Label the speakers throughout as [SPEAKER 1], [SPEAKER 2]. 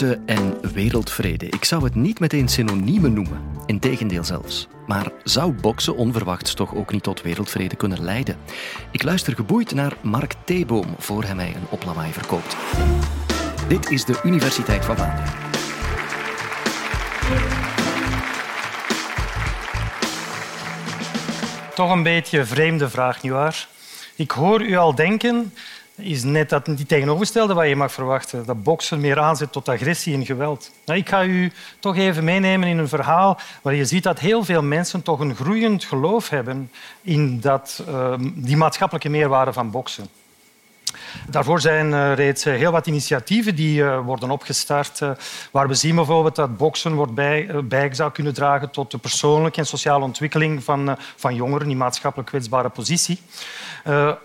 [SPEAKER 1] En wereldvrede. Ik zou het niet meteen synoniemen noemen. Integendeel zelfs. Maar zou boksen onverwachts toch ook niet tot wereldvrede kunnen leiden? Ik luister geboeid naar Mark Theeboom voor hij mij een oplawaai verkoopt. Dit is de Universiteit van Vlaanderen.
[SPEAKER 2] Toch een beetje vreemde vraag, nietwaar? Ik hoor u al denken, is net dat die tegenovergestelde wat je mag verwachten. Dat boksen meer aanzet tot agressie en geweld. Nou, ik ga u toch even meenemen in een verhaal waar je ziet dat heel veel mensen toch een groeiend geloof hebben in dat, uh, die maatschappelijke meerwaarde van boksen. Daarvoor zijn uh, reeds eh, heel wat initiatieven die uh, worden opgestart, waar we zien bijvoorbeeld dat boksen wordt bij, bij zou kunnen dragen tot de persoonlijke en sociale ontwikkeling van, van jongeren in maatschappelijk kwetsbare positie.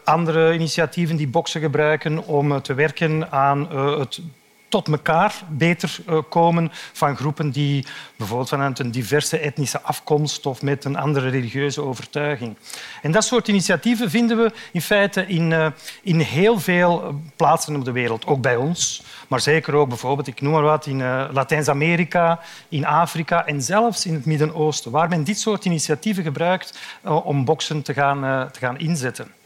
[SPEAKER 2] andere initiatieven die boksen gebruiken om te werken aan het tot elkaar beter eh, komen van groepen die bijvoorbeeld vanuit een diverse etnische afkomst of met een andere religieuze overtuiging. En dat soort initiatieven vinden we in feite in, uh, in heel veel plaatsen op de wereld, ook bij ons. Maar zeker ook bijvoorbeeld, ik noem maar wat, in Latijns-Amerika, in Afrika en zelfs in het Midden-Oosten, waar men dit soort initiatieven gebruikt om boksen te gaan, te gaan inzetten.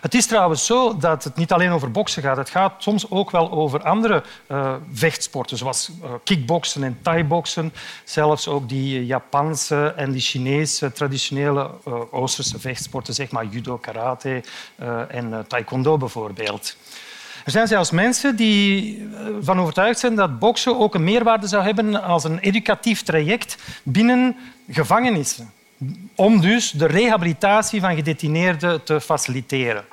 [SPEAKER 2] Het is trouwens zo dat het niet alleen over boksen gaat. Het gaat soms ook wel over andere uh, vechtsporten, zoals uh, kickboksen en thai-boksen. Zelfs ook die Japanse en die Chinese traditionele uh, Oosterse vechtsporten, zeg maar judo, karate en taekwondo bijvoorbeeld. Er zijn zelfs mensen die van overtuigd zijn dat boksen ook een meerwaarde zou hebben als een educatief traject binnen gevangenissen om dus de rehabilitatie van gedetineerden te faciliteren.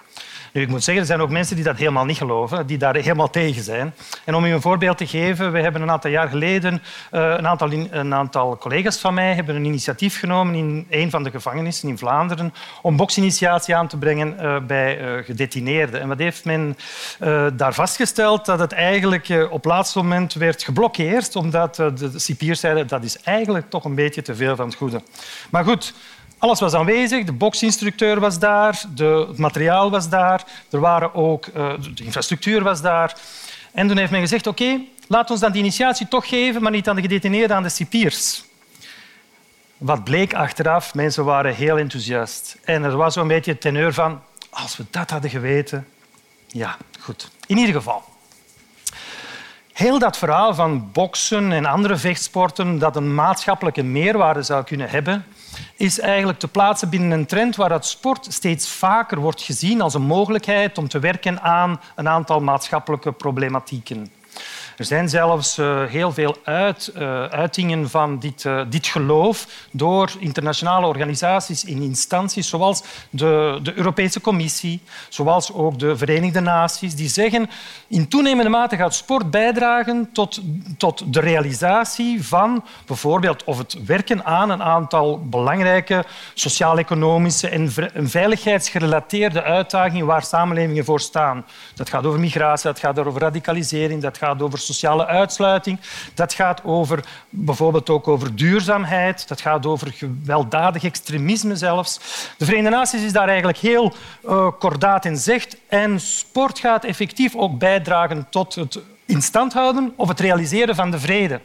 [SPEAKER 2] Nu, ik moet zeggen, er zijn ook mensen die dat helemaal niet geloven, die daar helemaal tegen zijn. En om u een voorbeeld te geven, we hebben een aantal jaar geleden uh, een, aantal, een aantal collega's van mij hebben een initiatief genomen in een van de gevangenissen in Vlaanderen om boksinitiatie aan te brengen uh, bij uh, gedetineerden. En wat heeft men daar vastgesteld? Dat het eigenlijk op laatste moment werd geblokkeerd, omdat de cipiers zeiden dat is eigenlijk toch een beetje te veel van het goede. Maar goed, alles was aanwezig, de boksinstructeur was daar, het materiaal was daar, er waren ook, uh, de infrastructuur was daar. En toen heeft men gezegd, oké, okay, laat ons dan die initiatie toch geven, maar niet aan de gedetineerden, aan de cipiers. Wat bleek achteraf, mensen waren heel enthousiast. En er was zo'n beetje het teneur van, als we dat hadden geweten... Ja, goed. In ieder geval. Heel dat verhaal van boksen en andere vechtsporten dat een maatschappelijke meerwaarde zou kunnen hebben, is eigenlijk te plaatsen binnen een trend waar sport steeds vaker wordt gezien als een mogelijkheid om te werken aan een aantal maatschappelijke problematieken. Er zijn zelfs uh, heel veel uit, uh, uitingen van dit, uh, dit geloof door internationale organisaties in instanties zoals de, de, Europese Commissie, zoals ook de Verenigde Naties, die zeggen in toenemende mate gaat sport bijdragen tot, tot de realisatie van bijvoorbeeld of het werken aan een aantal belangrijke sociaal-economische en veiligheidsgerelateerde uitdagingen waar samenlevingen voor staan. Dat gaat over migratie, dat gaat over radicalisering, dat gaat over sociale uitsluiting. Dat gaat over, bijvoorbeeld ook over duurzaamheid. Dat gaat over gewelddadig extremisme zelfs. De Verenigde Naties is daar eigenlijk heel uh, kordaat in zegt. En sport gaat effectief ook bijdragen tot het instand houden of het realiseren van de vrede.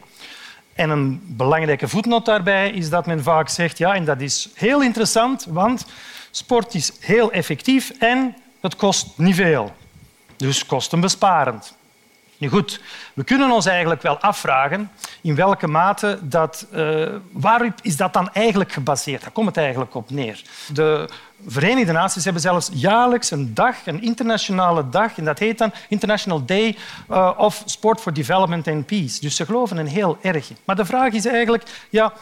[SPEAKER 2] En een belangrijke voetnoot daarbij is dat men vaak zegt, ja, en dat is heel interessant, want sport is heel effectief en het kost niet veel. Dus kostenbesparend. Nu goed, we kunnen ons eigenlijk wel afvragen in welke mate dat... Uh, waarop is dat dan eigenlijk gebaseerd? Daar komt het eigenlijk op neer. De Verenigde Naties hebben zelfs jaarlijks een dag, een internationale dag, en dat heet dan International Day uh, of Sport for Development and Peace. Dus ze geloven er heel erg. Maar de vraag is eigenlijk... Ja,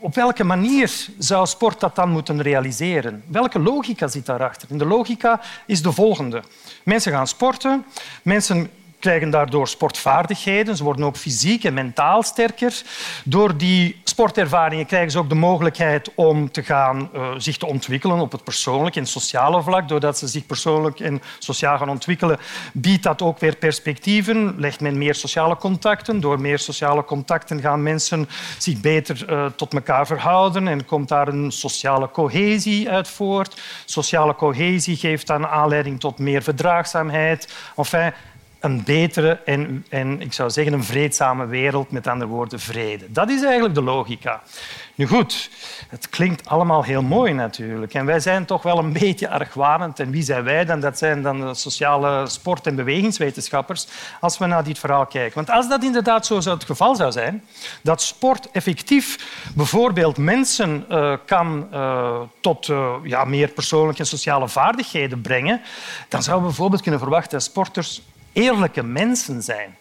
[SPEAKER 2] op welke manier zou sport dat dan moeten realiseren? Welke logica zit daarachter? En de logica is de volgende. Mensen gaan sporten, mensen krijgen daardoor sportvaardigheden. Ze worden ook fysiek en mentaal sterker. Door die sportervaringen krijgen ze ook de mogelijkheid om te gaan, uh, zich te ontwikkelen op het persoonlijke en sociale vlak. Doordat ze zich persoonlijk en sociaal gaan ontwikkelen, biedt dat ook weer perspectieven. Legt men meer sociale contacten. Door meer sociale contacten gaan mensen zich beter uh, tot elkaar verhouden en komt daar een sociale cohesie uit voort. Sociale cohesie geeft dan aanleiding tot meer verdraagzaamheid. Enfin, een betere en, en ik zou zeggen een vreedzame wereld, met andere woorden vrede. Dat is eigenlijk de logica. Nu goed, het klinkt allemaal heel mooi natuurlijk. En wij zijn toch wel een beetje argwanend. En wie zijn wij dan? Dat zijn dan de sociale sport- en bewegingswetenschappers als we naar dit verhaal kijken. Want als dat inderdaad zo het geval zou zijn, dat sport effectief bijvoorbeeld mensen uh, kan uh, tot uh, ja, meer persoonlijke en sociale vaardigheden brengen, dan zouden we bijvoorbeeld kunnen verwachten dat sporters eerlijke mensen zijn.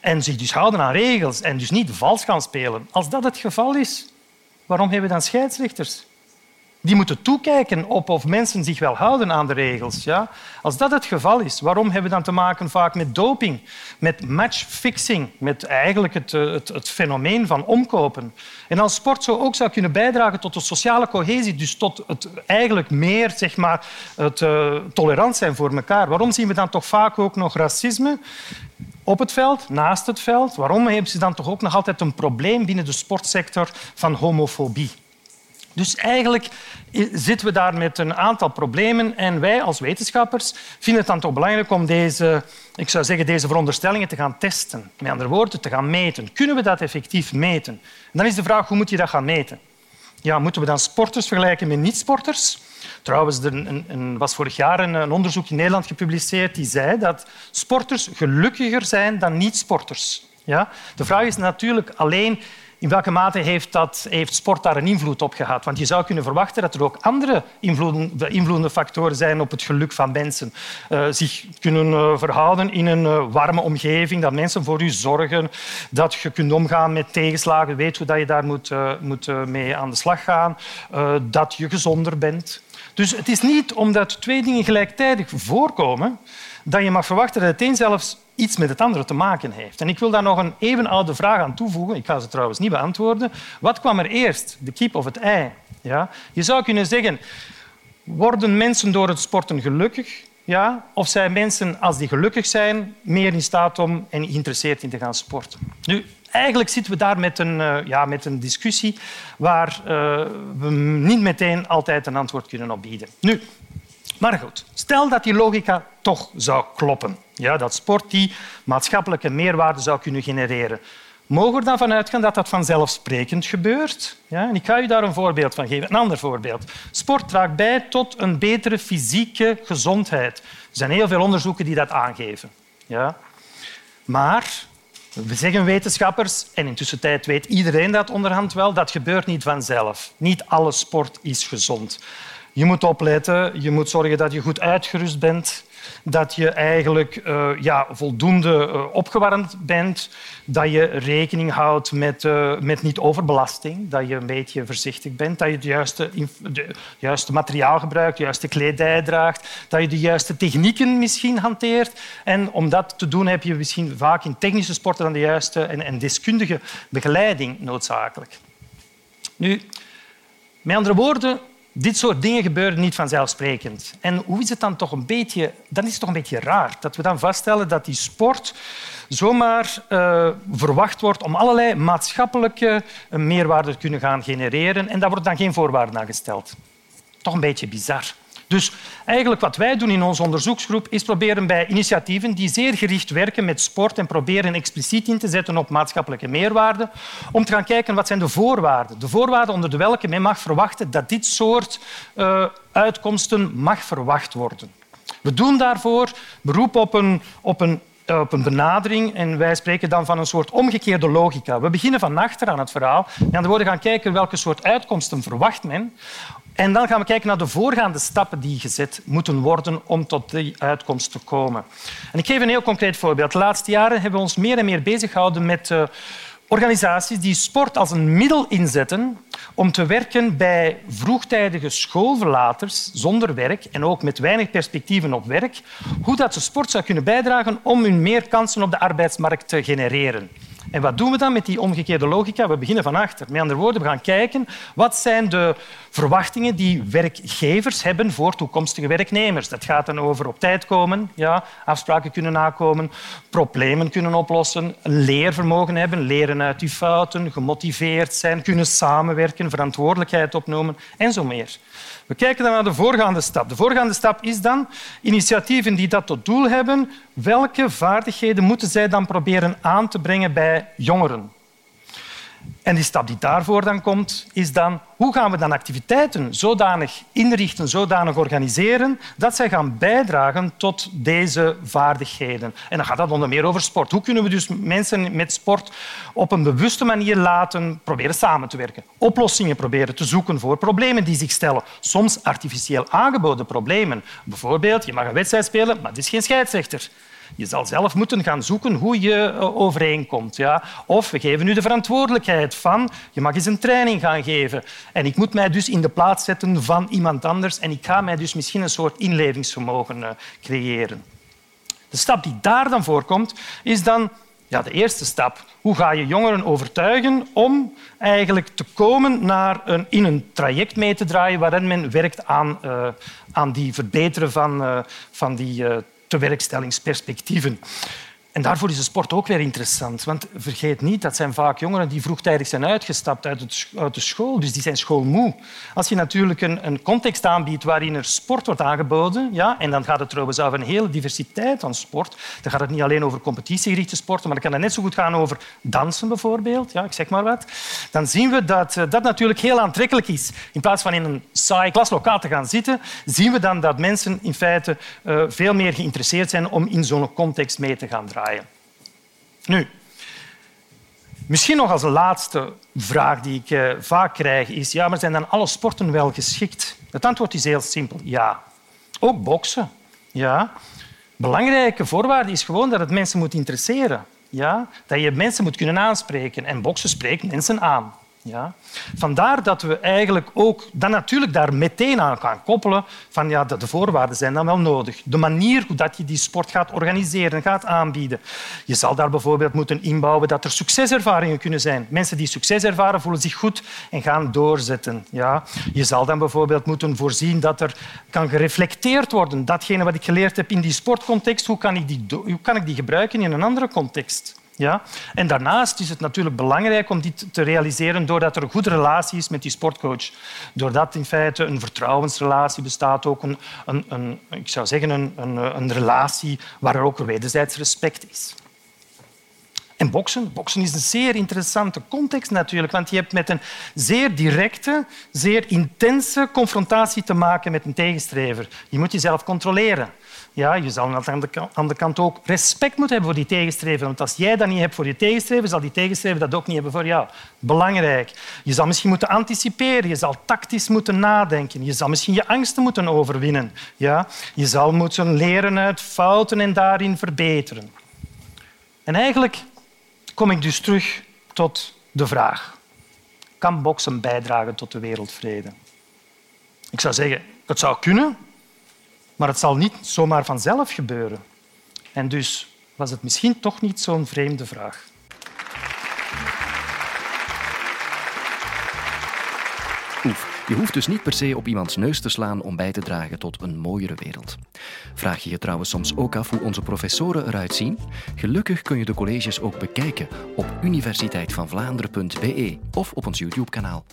[SPEAKER 2] En zich dus houden aan regels en dus niet vals gaan spelen. Als dat het geval is, waarom hebben we dan scheidsrechters? Die moeten toekijken op of mensen zich wel houden aan de regels. Ja? Als dat het geval is, waarom hebben we dan te maken vaak met doping, met matchfixing, met eigenlijk het, eh, het, het fenomeen van omkopen? En als sport zo ook zou kunnen bijdragen tot de sociale cohesie, dus tot het eigenlijk meer zeg maar, het, uh, tolerant zijn voor elkaar, waarom zien we dan toch vaak ook nog racisme? op het veld, naast het veld. Waarom hebben ze dan toch ook nog altijd een probleem binnen de sportsector van homofobie? Dus eigenlijk zitten we daar met een aantal problemen en wij als wetenschappers vinden het dan toch belangrijk om deze, ik zou zeggen, deze veronderstellingen te gaan testen. Met andere woorden, te gaan meten. Kunnen we dat effectief meten? En dan is de vraag, hoe moet je dat gaan meten? Ja, moeten we dan sporters vergelijken met niet-sporters? Trouwens, er was vorig jaar een, onderzoek in Nederland gepubliceerd die zei dat sporters gelukkiger zijn dan niet-sporters. Ja? De vraag is natuurlijk alleen in welke mate heeft, dat, heeft sport daar een invloed op gehad? Want je zou kunnen verwachten dat er ook andere invloedende factoren zijn op het geluk van mensen. Uh, zich kunnen uh, verhouden in een uh, warme omgeving, dat mensen voor je zorgen, dat je kunt omgaan met tegenslagen, weet hoe je daar moet, moet mee aan de slag gaan, dat je gezonder bent. Dus het is niet omdat twee dingen gelijktijdig voorkomen dat je mag verwachten dat het een zelfs iets met het andere te maken heeft. En ik wil daar nog een even oude vraag aan toevoegen. Ik ga ze trouwens niet beantwoorden. Wat kwam er eerst, de kip of het ei? Ja? Je zou kunnen zeggen, worden mensen door het sporten gelukkig? Ja? Of zijn mensen, als die gelukkig zijn, meer in staat om en geïnteresseerd in te gaan sporten? Nu, eigenlijk zitten we daar met een, uh, ja, met een discussie waar uh, we niet meteen altijd een antwoord kunnen op bieden. Nu, maar goed, stel dat die logica toch zou kloppen. Ja, dat sport die maatschappelijke meerwaarde zou kunnen genereren. Mogen we ervan uitgaan dat dat vanzelfsprekend gebeurt? Ja, en ik ga u daar een voorbeeld van geven. Een ander voorbeeld. Sport draagt bij tot een betere fysieke gezondheid. Er zijn heel veel onderzoeken die dat aangeven. Ja. Maar we zeggen wetenschappers, en intussen tijd weet iedereen dat onderhand wel, dat gebeurt niet vanzelf. Niet alle sport is gezond. Je moet opletten, je moet zorgen dat je goed uitgerust bent, dat je eigenlijk uh, ja, voldoende uh, opgewarmd bent, dat je rekening houdt met, uh, met niet-overbelasting, dat je een beetje voorzichtig bent, dat je het juiste, de juiste materiaal gebruikt, de juiste kledij draagt, dat je de juiste technieken misschien hanteert. En om dat te doen heb je misschien vaak in technische sporten dan de juiste en, en deskundige begeleiding noodzakelijk. Nu, met andere woorden, dit soort dingen gebeuren niet vanzelfsprekend. En hoe is het dan toch een beetje... Dan is het toch een beetje raar dat we dan vaststellen dat die sport zomaar uh, verwacht wordt om allerlei maatschappelijke meerwaarde te kunnen gaan genereren. En daar wordt dan geen voorwaarden aan gesteld. Toch een beetje bizar. Dus eigenlijk wat wij doen in onze onderzoeksgroep is proberen bij initiatieven die zeer gericht werken met sport en proberen expliciet in te zetten op maatschappelijke meerwaarde, om te gaan kijken wat zijn de voorwaarden. De voorwaarden onder de welke men mag verwachten dat dit soort uh, uitkomsten mag verwacht worden. We doen daarvoor beroep op een, op een eh, op een benadering en wij spreken dan van een soort omgekeerde logica. We beginnen van achter aan het verhaal en aan de woorden gaan kijken welke soort uitkomsten verwacht men en dan gaan we kijken naar de voorgaande stappen die gezet moeten worden om tot die uitkomst te komen. En ik geef een heel concreet voorbeeld. De laatste jaren hebben we ons meer en meer bezig gehouden met uh, organisaties die sport als een middel inzetten om te werken bij vroegtijdige schoolverlaters zonder werk en ook met weinig perspectieven op werk, hoe dat ze sport zou kunnen bijdragen om hun meer kansen op de arbeidsmarkt te genereren. En wat doen we dan met die omgekeerde logica? We beginnen van achter. Met andere woorden, we gaan kijken wat zijn de verwachtingen die werkgevers hebben voor toekomstige werknemers. Dat gaat dan over op tijd komen, ja, afspraken kunnen nakomen, problemen kunnen oplossen, leervermogen hebben, leren uit die fouten, gemotiveerd zijn, kunnen samenwerken, verantwoordelijkheid opnemen en zo meer. We kijken dan naar de voorgaande stap. De voorgaande stap is dan initiatieven die dat tot doel hebben. Welke vaardigheden moeten zij dan proberen aan te brengen bij jongeren? En die stap die daarvoor dan komt, is dan hoe gaan we dan activiteiten zodanig inrichten, zodanig organiseren, dat zij gaan bijdragen tot deze vaardigheden. En dan gaat dat onder meer over sport. Hoe kunnen we dus mensen met sport op een bewuste manier laten proberen samen te werken? Oplossingen proberen te zoeken voor problemen die zich stellen. Soms artificieel aangeboden problemen. Bijvoorbeeld, je mag een wedstrijd spelen, maar het is geen scheidsrechter. Je zal zelf moeten gaan zoeken hoe je eh, overeenkomt. Ja? Of we geven u de verantwoordelijkheid van je mag eens een training gaan geven. En ik moet mij dus in de plaats zetten van iemand anders en ik ga mij dus misschien een soort inlevingsvermogen eh, creëren. De stap die daar dan voorkomt, is dan ja, de eerste stap. Hoe ga je jongeren overtuigen om eigenlijk te komen naar een, in een traject mee te draaien waarin men werkt aan, uh, aan die verbeteren van, van die uh, tewerkstellingsperspectieven. En daarvoor is de sport ook weer interessant. Want vergeet niet, dat zijn vaak jongeren die vroegtijdig zijn uitgestapt uit, het, uit de school. Dus die zijn schoolmoe. Als je natuurlijk een, een, context aanbiedt waarin er sport wordt aangeboden, ja, en dan gaat het trouwens over een hele diversiteit van sport. Dan gaat het niet alleen over competitiegerichte sporten, maar dan kan het net zo goed gaan over dansen bijvoorbeeld. Ja, ik zeg maar wat. Dan zien we dat eh, dat natuurlijk heel aantrekkelijk is. In plaats van in een saai klaslokaal te gaan zitten, zien we dan dat mensen in feite uh, veel meer geïnteresseerd zijn om in zo'n context mee te gaan draaien. Nu, misschien nog als laatste vraag die ik uh, vaak krijg is ja, maar zijn dan alle sporten wel geschikt? Het antwoord is heel simpel, ja. Ook boksen, ja. Belangrijke voorwaarde is gewoon dat het mensen moet interesseren. Ja? Dat je mensen moet kunnen aanspreken. En boksen spreekt mensen aan. Ja? Vandaar dat we eigenlijk ook dan natuurlijk daar meteen aan gaan koppelen van ja, de voorwaarden zijn dan wel nodig. De manier hoe dat je die sport gaat organiseren, gaat aanbieden. Je zal daar bijvoorbeeld moeten inbouwen dat er succeservaringen kunnen zijn. Mensen die succes ervaren voelen zich goed en gaan doorzetten. Ja? Je zal dan bijvoorbeeld moeten voorzien dat er kan gereflecteerd worden. Datgene wat ik geleerd heb in die sportcontext, hoe kan ik die, hoe kan ik die gebruiken in een andere context? Ja? En daarnaast is het natuurlijk belangrijk om dit te realiseren doordat er een goede relatie is met die sportcoach. Doordat in feite een vertrouwensrelatie bestaat, ook een, een, een ik zou zeggen een, een, een relatie waar er ook wederzijds respect is. En boksen. Boksen is een zeer interessante context natuurlijk, want je hebt met een zeer directe, zeer intense confrontatie te maken met een tegenstrever. Je moet jezelf controleren. Ja, je zal aan de andere kant ook respect moeten hebben voor die tegenstrever. Want als jij dat niet hebt voor je tegenstrever, zal die tegenstrever dat ook niet hebben voor jou. Belangrijk. Je zal misschien moeten anticiperen. Je zal tactisch moeten nadenken. Je zal misschien je angsten moeten overwinnen. Ja? Je zal moeten leren uit fouten en daarin verbeteren. En eigenlijk kom ik dus terug tot de vraag. Kan boksen bijdragen tot de wereldvrede? Ik zou zeggen, het zou kunnen, maar het zal niet zomaar vanzelf gebeuren. En dus was het misschien toch niet zo'n vreemde vraag.
[SPEAKER 1] Oef, je hoeft dus niet per se op iemands neus te slaan om bij te dragen tot een mooiere wereld. Vraag je je trouwens soms ook af hoe onze professoren eruit zien? Gelukkig kun je de colleges ook bekijken op universiteitvanvlaanderen.be of op ons YouTube-kanaal.